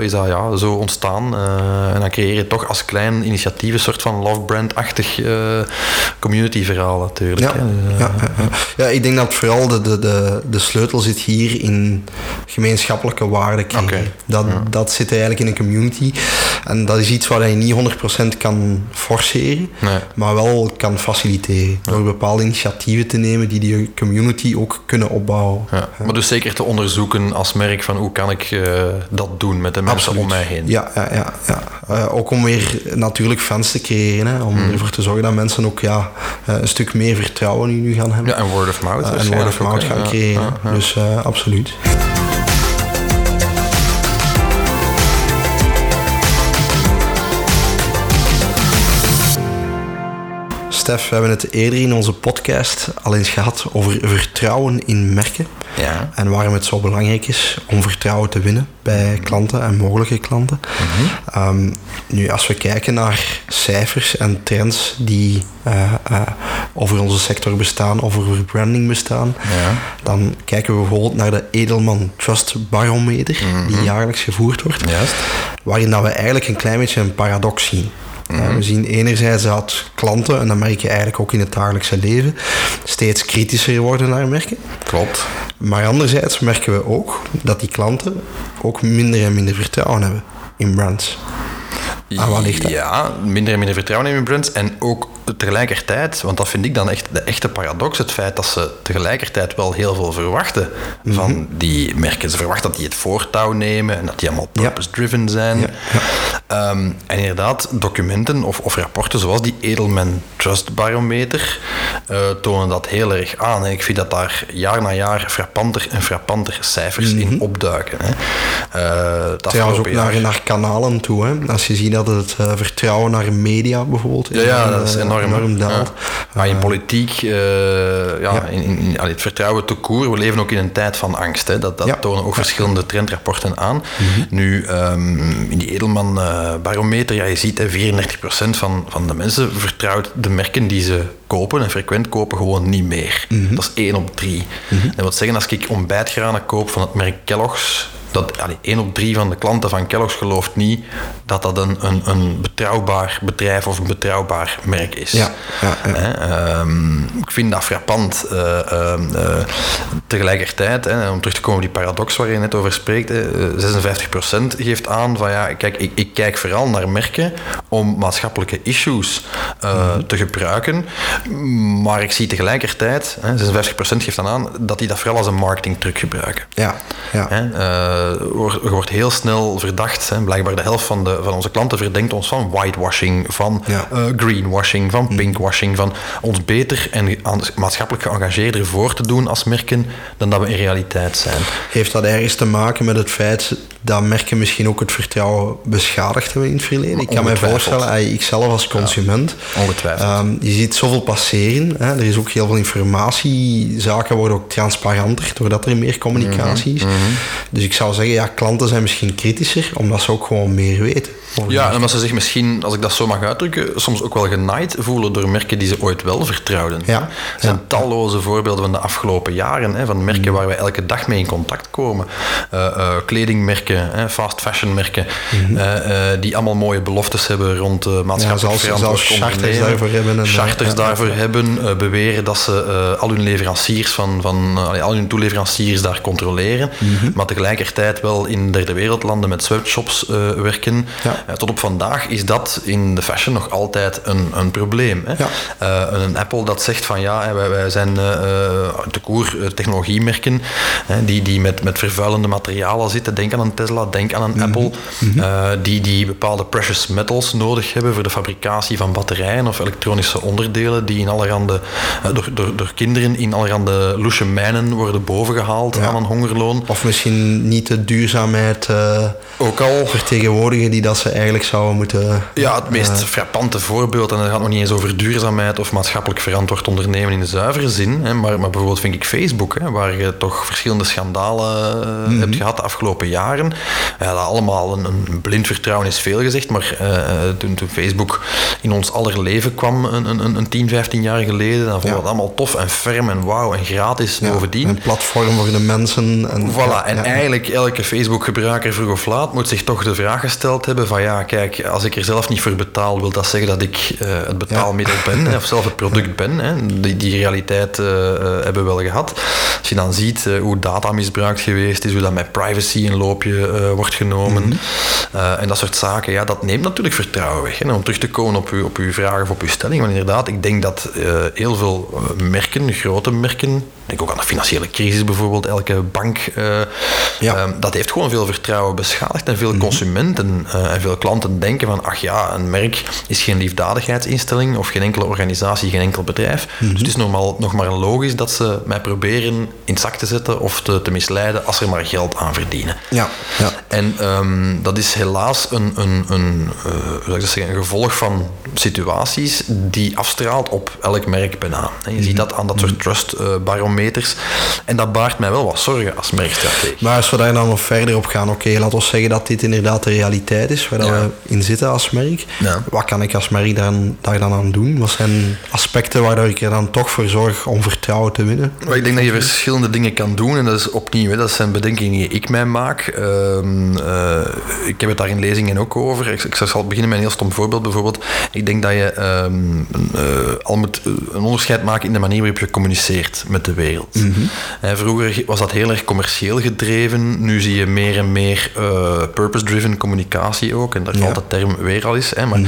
is dat ja, zo ontstaan. En dan creëer je toch als klein initiatief een soort van love brand-achtig eh, community verhaal natuurlijk. Ja. Dus, eh, ja, ja, ja. ja, ik denk dat vooral de, de, de, de sleutel zit hier in gemeenschappelijke waarden Dat, dat zit eigenlijk in een community. En dat is iets waar je niet 100% kan forceren, Nee. maar wel kan faciliteren. Door bepaalde initiatieven te nemen die die community ook kunnen opbouwen. Ja, maar dus zeker te onderzoeken als merk van hoe kan ik eh, dat doen met de mensen om mij heen. Ja, ja, ja. ja. Eh, ook om weer natuurlijk fans te creëren. Hè. Om ervoor te zorgen dat mensen ook ja, eh, een stuk meer vertrouwen in u gaan hebben. Ja, en word of mouth. Eh, en waarschijnlijk word of mouth gaan creëren. Dus eh, absoluut. Stef, we hebben het eerder in onze podcast al eens gehad over vertrouwen in merken. Ja. En waarom het zo belangrijk is om vertrouwen te winnen bij klanten en mogelijke klanten. Ehm, nu, als we kijken naar cijfers en trends die eh, eh, over onze sector bestaan, over branding bestaan, Ja. dan kijken we bijvoorbeeld naar de Edelman Trust Barometer, die jaarlijks gevoerd wordt, Juist. waarin dat we eigenlijk een klein beetje een paradox zien. Mhm. We zien enerzijds dat klanten, en dat merk je eigenlijk ook in het dagelijkse leven, steeds kritischer worden naar merken. Klopt. Maar anderzijds merken we ook dat die klanten ook minder en minder vertrouwen hebben in brands. Aan wat ligt dat? Ja, minder en minder vertrouwen in hun brands. En ook tegelijkertijd, want dat vind ik dan echt de echte paradox, het feit dat ze tegelijkertijd wel heel veel verwachten Mhm. van die merken. Ze verwachten dat die het voortouw nemen en dat die allemaal purpose-driven zijn. Ja, Ehm, en inderdaad, documenten of, of rapporten zoals die Edelman Trust Barometer eh, tonen dat heel erg aan. En ik vind dat daar jaar na jaar frappanter en frappanter cijfers in opduiken. Hè. Mhm. Trouwens ook naar, naar kanalen toe. Hè. Als je ziet dat het eh, vertrouwen naar media bijvoorbeeld Ja, ja, dat is enorm. enorm daalt. Maar in politiek, eh, ja, In, in, het vertrouwen te koer, we leven ook in een tijd van angst. Hè. Dat, dat. Mhm. tonen ook verschillende trendrapporten aan. Nu, ehm, in die Edelman eh, barometer, ja, je ziet hè, 34% van, van de mensen vertrouwt de merken die ze kopen en frequent kopen gewoon niet meer. Mhm. Dat is 1 op 3. En dat wil zeggen, als ik ontbijtgranen koop van het merk Kellogg's, dat allee, 1 op 3 van de klanten van Kellogg's gelooft niet dat dat een, een, een betrouwbaar bedrijf of een betrouwbaar merk is. Ja, ja, ja. Hè, ehm, ik vind dat frappant. eh, tegelijkertijd, hè, om terug te komen op die paradox waar je net over spreekt, hè, eh, 56% geeft aan van ja, kijk, ik, ik kijk vooral naar merken om maatschappelijke issues eh, te gebruiken. Maar ik zie tegelijkertijd, hè, 56% geeft dan aan, dat die dat vooral als een marketingtruc gebruiken. Ja, ja. Hè, wordt, wordt heel snel verdacht. Hè. Blijkbaar de helft van, de, van onze klanten verdenkt ons van whitewashing, van Ja. eh, greenwashing, van pinkwashing, van ons beter en maatschappelijk geëngageerder voor te doen als merken dan dat we in realiteit zijn. Heeft dat ergens te maken met het feit dat merken misschien ook het vertrouwen beschadigd hebben in het verleden? Ik kan me Ongetwijfeld. voorstellen, ey, ik zelf als consument, Ongetwijfeld. ehm, je ziet zoveel passeren. Hè? Er is ook heel veel informatie. Zaken worden ook transparanter doordat er meer communicatie Mhm, is. Dus ik zou zeggen, ja, klanten zijn misschien kritischer, omdat ze ook gewoon meer weten. Ja, en omdat ze zich misschien, als ik dat zo mag uitdrukken, soms ook wel genaaid voelen door merken die ze ooit wel vertrouwden. Ja, Er zijn ja. talloze voorbeelden van de afgelopen jaren, hè, van merken waar wij elke dag mee in contact komen. Eh, eh, kledingmerken, hè, fast fashion merken, eh, eh, die allemaal mooie beloftes hebben rond maatschappelijk verantwoord zelfs charters daarvoor hebben en, Charters ja, daarvoor ja. hebben, beweren dat ze al hun leveranciers van, van al hun toeleveranciers daar controleren, Mhm. maar tegelijkertijd wel in derde wereldlanden met sweatshops eh, werken. Ja. Eh, tot op vandaag is dat in de fashion nog altijd een, een probleem. Hè? Ja. Eh, een Apple dat zegt van ja, wij, wij zijn te koer technologiemerken hè, die, die met, met vervuilende materialen zitten. Denk aan een Tesla, denk aan een Apple. eh, die, die bepaalde precious metals nodig hebben voor de fabricatie van batterijen of elektronische onderdelen die in allerhande, door, door, door kinderen in allerhande loesje mijnen worden bovengehaald Ja. aan een hongerloon. Of misschien niet de duurzaamheid eh, Ook al vertegenwoordigen die dat ze eigenlijk zouden moeten... Ja, het meest frappante voorbeeld, en dat gaat nog niet eens over duurzaamheid of maatschappelijk verantwoord ondernemen in de zuivere zin, hè, maar, maar bijvoorbeeld vind ik Facebook, hè, waar je toch verschillende schandalen eh, hebt gehad de afgelopen jaren. Ja, dat allemaal een, een blind vertrouwen is veel gezegd, maar eh, eh, toen, toen Facebook in ons aller leven kwam, een, een, een 10, 15 jaar geleden, dan vonden we Ja. het allemaal tof en ferm en wauw en gratis Ja, bovendien. Een platform voor de mensen. En, Voilà, en eigenlijk elke Facebook-gebruiker vroeg of laat moet zich toch de vraag gesteld hebben van ja, kijk, als ik er zelf niet voor betaal, wil dat zeggen dat ik eh, het betaalmiddel ben, of zelf het product ben. Hè. Die, die realiteit eh, eh, hebben we wel gehad. Als je dan ziet hoe data misbruikt geweest is, hoe dat met privacy een loopje wordt genomen eh, en dat soort zaken, ja, dat neemt natuurlijk vertrouwen weg. Hè. Om terug te komen op uw, op uw vraag of op uw stelling, want inderdaad, ik denk dat heel veel merken, grote merken, denk ook aan de financiële crisis bijvoorbeeld, elke bank, eh, Ja. Ehm, dat heeft gewoon veel vertrouwen beschadigd. En veel consumenten eh, en veel klanten denken van, ach ja, een merk is geen liefdadigheidsinstelling of geen enkele organisatie, geen enkel bedrijf. Dus het is normaal, nog maar logisch dat ze mij proberen in het zak te zetten of te, te misleiden als ze er maar geld aan verdienen. Ja, ja. En ehm, dat is helaas een, een, een, eh, zeggen, een gevolg van situaties die afstraalt op elk merk bijna. En je ziet dat aan dat soort en dat baart mij wel wat zorgen als merkstratege. Maar als we daar dan nog verder op gaan, oké, laten we zeggen dat dit inderdaad de realiteit is waar Ja. we in zitten als merk. Ja. Wat kan ik als merk dan, daar dan aan doen? Wat zijn aspecten waar ik er dan toch voor zorg om vertrouwen te winnen? Maar ik denk dat je verschillende dingen kan doen. En dat is opnieuw, hè, dat zijn bedenkingen die ik mij maak. Ehm, eh, ik heb het daar in lezingen ook over. Ik, ik zal beginnen met een heel stom voorbeeld. Bijvoorbeeld, ik denk dat je ehm, eh, al moet eh, een onderscheid maken in de manier waarop je communiceert met de wereld. Hè, vroeger was dat heel erg commercieel gedreven. Nu zie je meer en meer eh, purpose-driven communicatie ook. En daar valt de term weer al eens. Hè, maar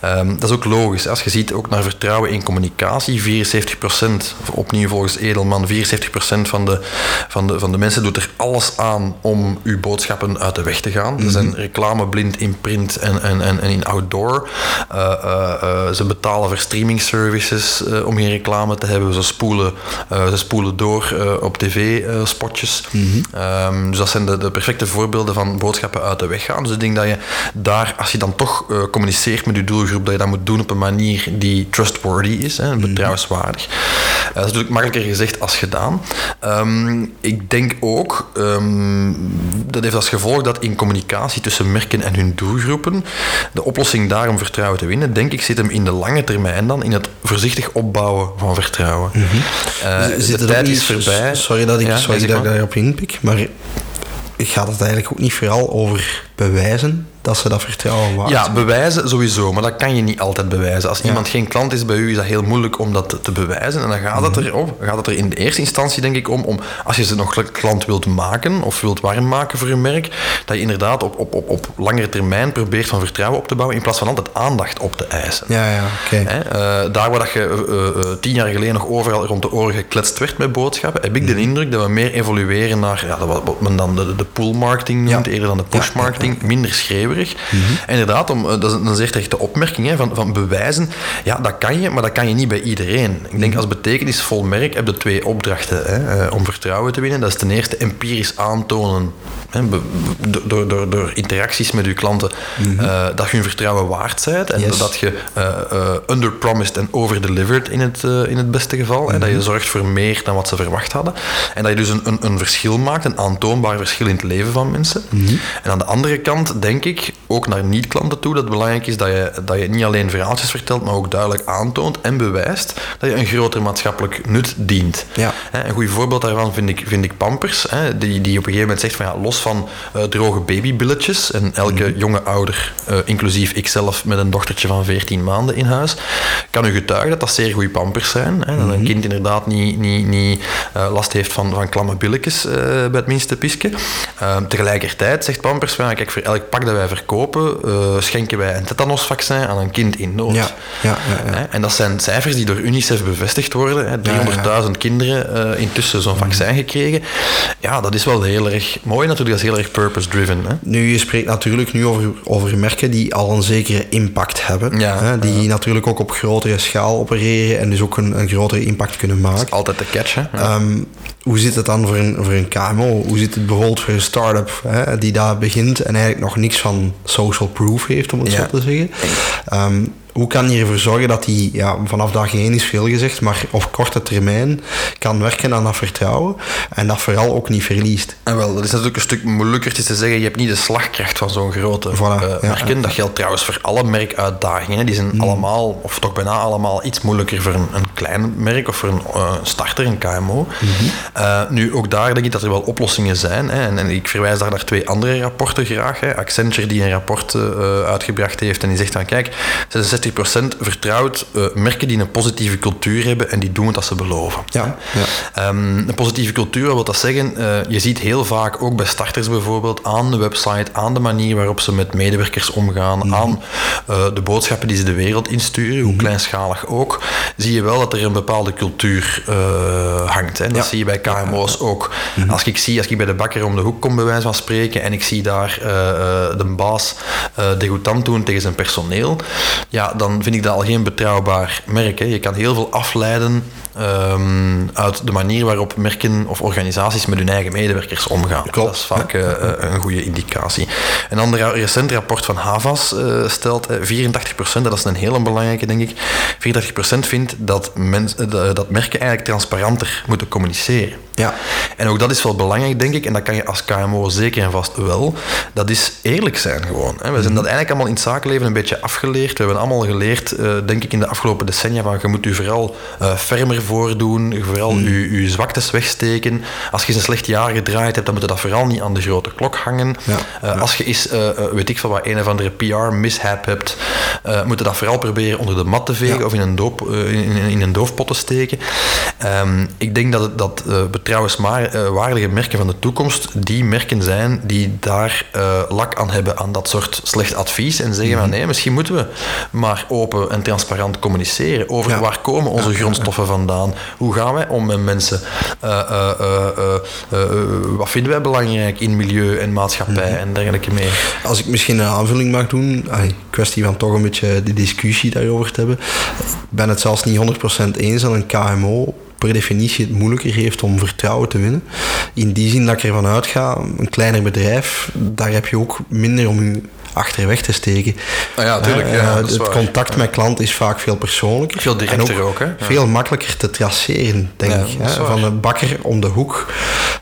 ehm, dat is ook logisch. Als je ziet ook naar vertrouwen in communicatie, 74%, of opnieuw volgens Edelman, 74% van de, van, de, van de mensen doet er alles aan om uw boodschappen uit de weg te gaan. Ze zijn reclameblind in print en, en, en, en in outdoor. Eh, eh, eh, ze betalen voor streaming services eh, om geen reclame te hebben. Ze spoelen, eh, ze spoelen door eh, op tv-spotjes. Ehm, dus dat zijn de, de perfecte voorbeelden van boodschappen uit de weg gaan. Dus ik denk dat je daar, als je dan toch eh, communiceert met je doelgroep, dat je dat moet doen op een manier die trustworthy is, hè, betrouwenswaardig. Eh, dat is natuurlijk makkelijker gezegd als gedaan. Ehm, ik denk ook, ehm, dat heeft als gevolg dat in communicatie tussen merken en hun doelgroepen, de oplossing daar om vertrouwen te winnen, denk ik, zit hem in de lange termijn dan, in het voorzichtig opbouwen van vertrouwen. Eh, er ook tijd niet- is voorbij. Sorry dat ik, Ja, sorry dat ik daarop inpik, maar gaat het eigenlijk ook niet vooral over bewijzen dat ze dat vertrouwen waard Ja, bewijzen sowieso, maar dat kan je niet altijd bewijzen. Als iemand geen klant is bij u, is dat heel moeilijk om dat te bewijzen. En dan gaat het, er, oh, gaat het er in de eerste instantie, denk ik, om, om als je ze nog klant wilt maken of wilt warm maken voor je merk, dat je inderdaad op, op, op, op langere termijn probeert van vertrouwen op te bouwen in plaats van altijd aandacht op te eisen. Ja, ja, oké. Eh, daar waar dat je uh, uh, tien jaar geleden nog overal rond de oren gekletst werd met boodschappen, heb ik de indruk dat we meer evolueren naar ja, wat men dan de, de pull marketing noemt, eerder dan de push marketing, minder Inderdaad, om, dat is een zeer terechte opmerking hè, van, van bewijzen. Ja, dat kan je, maar dat kan je niet bij iedereen. Ik denk als betekenisvol merk heb je twee opdrachten hè, om vertrouwen te winnen. Dat is ten eerste empirisch aantonen door, door, door interacties met je klanten mm -hmm. uh, dat je hun vertrouwen waard bent en yes. dat je uh, uh, underpromised en overdelivered in het, in het beste geval. Mm -hmm. Dat je zorgt voor meer dan wat ze verwacht hadden. En dat je dus een, een, een verschil maakt, een aantoonbaar verschil in het leven van mensen. Mm -hmm. En aan de andere kant denk ik, ook naar niet-klanten toe, dat het belangrijk is dat je, dat je niet alleen verhaaltjes vertelt, maar ook duidelijk aantoont en bewijst dat je een groter maatschappelijk nut dient. Ja. Een goed voorbeeld daarvan vind ik, vind ik Pampers, die, die op een gegeven moment zegt van ja, los van uh, droge babybilletjes en elke mm -hmm. jonge ouder, uh, inclusief ikzelf met een dochtertje van 14 maanden in huis, kan u getuigen dat dat zeer goede pampers zijn. Hè? Dat mm een kind inderdaad niet, niet, niet uh, last heeft van, van klamme billetjes bij het minste pisje. tegelijkertijd zegt Pampers van kijk, voor elk pak dat wij verkopen, schenken wij een tetanosvaccin aan een kind in nood. Ja. Ja, ja. En dat zijn cijfers die door UNICEF bevestigd worden. 300.000 kinderen intussen zo'n vaccin mm -hmm. gekregen. Ja, dat is wel heel erg mooi natuurlijk, dat is heel erg purpose-driven. Nu, je spreekt natuurlijk nu over, over merken die al een zekere impact hebben. Ja, hè, die natuurlijk ook op grotere schaal opereren en dus ook een, een grotere impact kunnen maken. Dat is altijd de catch, hè? Um, hoe zit het dan voor een, voor een KMO? Hoe zit het bijvoorbeeld voor een start-up hè, die daar begint en eigenlijk nog niks van social proof heeft, om het zo te zeggen? Um, hoe kan je ervoor zorgen dat hij ja, vanaf dag één is veel gezegd, maar op korte termijn kan werken aan dat vertrouwen en dat vooral ook niet verliest? En wel, dat is natuurlijk een stuk moeilijker te zeggen. Je hebt niet de slagkracht van zo'n grote voilà, uh, ja, merken. Ja. Dat geldt trouwens voor alle merkuitdagingen. Die zijn mm. allemaal, of toch bijna allemaal, iets moeilijker voor een, een klein merk of voor een uh, starter, een KMO. Mm -hmm. Uh, nu, ook daar denk ik dat er wel oplossingen zijn. Hè. En, en, ik verwijs daar naar twee andere rapporten graag. Hè. Accenture die een rapport uitgebracht heeft en die zegt van kijk, 60% vertrouwt uh, merken die een positieve cultuur hebben en die doen wat ze beloven. Ja, ja. Um, een positieve cultuur, wat wil dat zeggen? Je ziet heel vaak, ook bij starters bijvoorbeeld, aan de website, aan de manier waarop ze met medewerkers omgaan, mm -hmm. aan de boodschappen die ze de wereld insturen, hoe mm -hmm. kleinschalig ook, zie je wel dat er een bepaalde cultuur hangt. Hè. Dat ja. zie je bij KMO's ook. Mm -hmm. Als ik zie, als ik bij de bakker om de hoek kom, bij wijze van spreken, en ik zie daar de baas degoutant doen tegen zijn personeel, ja, dan vind ik dat al geen betrouwbaar merk. Hè. Je kan heel veel afleiden um, uit de manier waarop merken of organisaties met hun eigen medewerkers omgaan. Klopt. Dat is vaak uh, een goede indicatie. Een ander recent rapport van Havas uh, stelt uh, 84%, dat is een hele belangrijke denk ik, 84% vindt dat, dat merken eigenlijk transparanter moeten communiceren. Ja. En ook dat is wel belangrijk, denk ik, en dat kan je als KMO zeker en vast wel. Dat is eerlijk zijn gewoon. Hè. We zijn dat eigenlijk allemaal in het zakenleven een beetje afgeleerd. We hebben allemaal geleerd, uh, denk ik, in de afgelopen decennia, van je moet u vooral uh, fermer voordoen, vooral mm. uw, uw zwaktes wegsteken. Als je eens een slecht jaar gedraaid hebt, dan moet je dat vooral niet aan de grote klok hangen. Ja. Uh, ja. Als je eens, weet ik veel wat, een of andere PR-mishap hebt, moet je dat vooral proberen onder de mat te vegen ja. of in een, doop, in, in, een doofpot te steken. Um, ik denk dat, het, dat betrouwenswaardige merken van de toekomst die merken zijn die daar lak aan hebben aan dat soort slecht advies en zeggen mm. van nee, misschien moeten we maar open en transparant communiceren over ja. waar komen onze ja, grondstoffen vandaan. Hoe gaan wij om met mensen? Uh, uh, wat vinden wij belangrijk in milieu en maatschappij mm -hmm. en dergelijke meer? Als ik misschien een aanvulling mag doen, ay, kwestie van toch een beetje de discussie daarover te hebben. Ik ben het zelfs niet 100% eens dat een KMO per definitie het moeilijker heeft om vertrouwen te winnen. In die zin dat ik ervan uitga, een kleiner bedrijf, daar heb je ook minder om je achterweg te steken. Ah ja, tuurlijk, uh, ja, het contact ja. met klant is vaak veel persoonlijker. Veel directer en ook, ook, hè? Veel makkelijker te traceren, denk ik. Hè? Van een bakker om de hoek,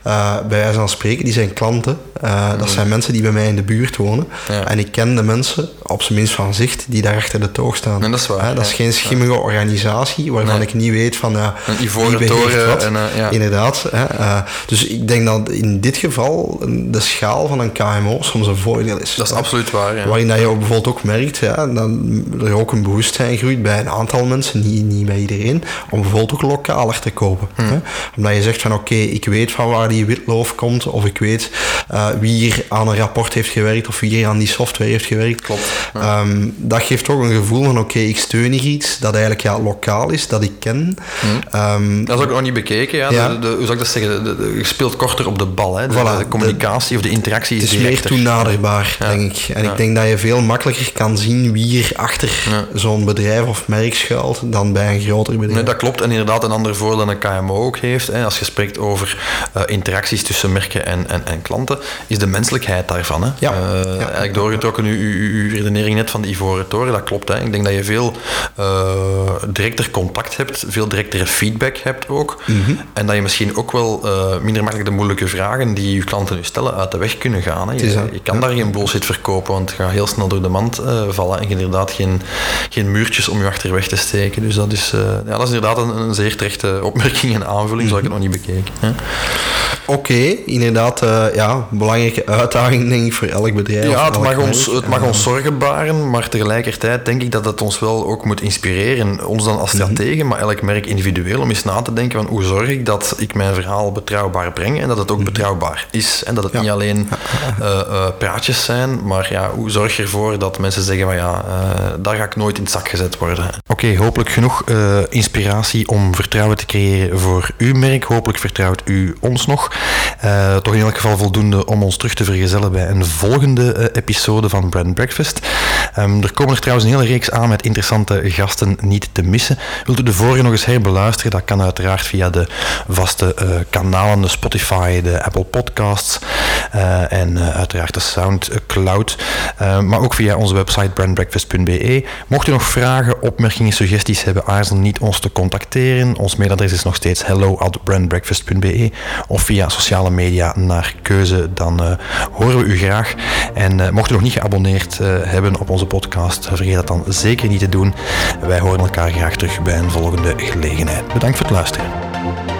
uh, bij wijze van spreken, die zijn klanten. Uh, mm. Dat zijn mensen die bij mij in de buurt wonen. En ik ken de mensen, op zijn minst van zicht, die daar achter de toog staan. En dat is waar. dat is geen schimmige organisatie waarvan nee. ik niet weet van... Ja, een ivoren toren. En, Inderdaad. dus ik denk dat in dit geval de schaal van een KMO soms een voordeel is. Dat is absoluut waar. ja. Waarin dat je ook bijvoorbeeld ook merkt ja, dat er ook een bewustzijn groeit bij een aantal mensen, niet, niet bij iedereen, om bijvoorbeeld ook lokaler te kopen. Hmm. Hè? Omdat je zegt van oké, ik weet van waar die witloof komt, of ik weet eh, wie hier aan een rapport heeft gewerkt, of wie hier aan die software heeft gewerkt. Klopt, Ehm, dat geeft ook een gevoel van oké, ik steun hier iets dat eigenlijk ja, lokaal is, dat ik ken. Ehm, Dat is ook nog niet bekeken. Ja. Ja. De, de- hoe zou ik dat zeggen? De, je speelt korter op de bal. Hè. De, Voilà, de communicatie of de interactie is, Het is meer toenaderbaar, denk ik. En ik denk dat je veel makkelijker kan zien wie er achter zo'n bedrijf of merk schuilt dan bij een groter bedrijf. Nee, dat klopt. En inderdaad, een ander voordeel dat een KMO ook heeft, hè, als je spreekt over eh, interacties tussen merken en, en, en klanten, is de menselijkheid daarvan. Hè. Ja. Eh. Eigenlijk doorgetrokken, uw, uw, uw redenering net van de Ivoren Toren, dat klopt. Hè. Ik denk dat je veel eh, directer contact hebt, veel directere feedback hebt ook. Mhm. En dat je misschien ook wel eh, minder makkelijk de moeilijke vragen die je klanten nu stellen uit de weg kunnen gaan. Hè. Je, kan daar geen bullshit verkopen, want het gaat heel snel door de mand eh, vallen en je hebt inderdaad geen, geen muurtjes om je achterweg te steken. Dus dat is, ja, dat is inderdaad een, een zeer terechte opmerking en aanvulling, zo heb ik het nog niet bekeken. Hè. Oké, inderdaad, ja, belangrijke uitdaging denk ik voor elk bedrijf. Ja, het mag, ons, het mag ons zorgen baren, maar tegelijkertijd denk ik dat het ons wel ook moet inspireren. Ons dan als strategen, maar elk merk individueel, om eens na te denken van hoe zorg ik dat ik mijn verhaal betrouwbaar breng en dat het ook betrouwbaar is. En dat het Ja. niet alleen eh, eh, praatjes zijn, maar ja, hoe zorg je ervoor dat mensen zeggen van ja, eh, daar ga ik nooit in het zak gezet worden. Oké, hopelijk genoeg inspiratie om vertrouwen te creëren voor uw merk. Hopelijk vertrouwt u ons nog. Toch in elk geval voldoende om ons terug te vergezellen bij een volgende episode van Brand Breakfast. Ehm, er komen er trouwens een hele reeks aan met interessante gasten niet te missen. Wilt u de vorige nog eens herbeluisteren? Dat kan uiteraard via de vaste eh, kanalen, de Spotify, de Apple Podcasts eh, en eh, uiteraard de Soundcloud. Maar ook via onze website brandbreakfast.be. Mocht u nog vragen, opmerkingen, suggesties hebben, aarzel niet ons te contacteren. Ons mailadres is nog steeds hello at brandbreakfast.be of via sociale media naar keuze, dan horen we u graag. En mocht u nog niet geabonneerd eh, hebben op onze podcast, vergeet dat dan zeker niet te doen. Wij horen elkaar graag terug bij een volgende gelegenheid. Bedankt voor het luisteren.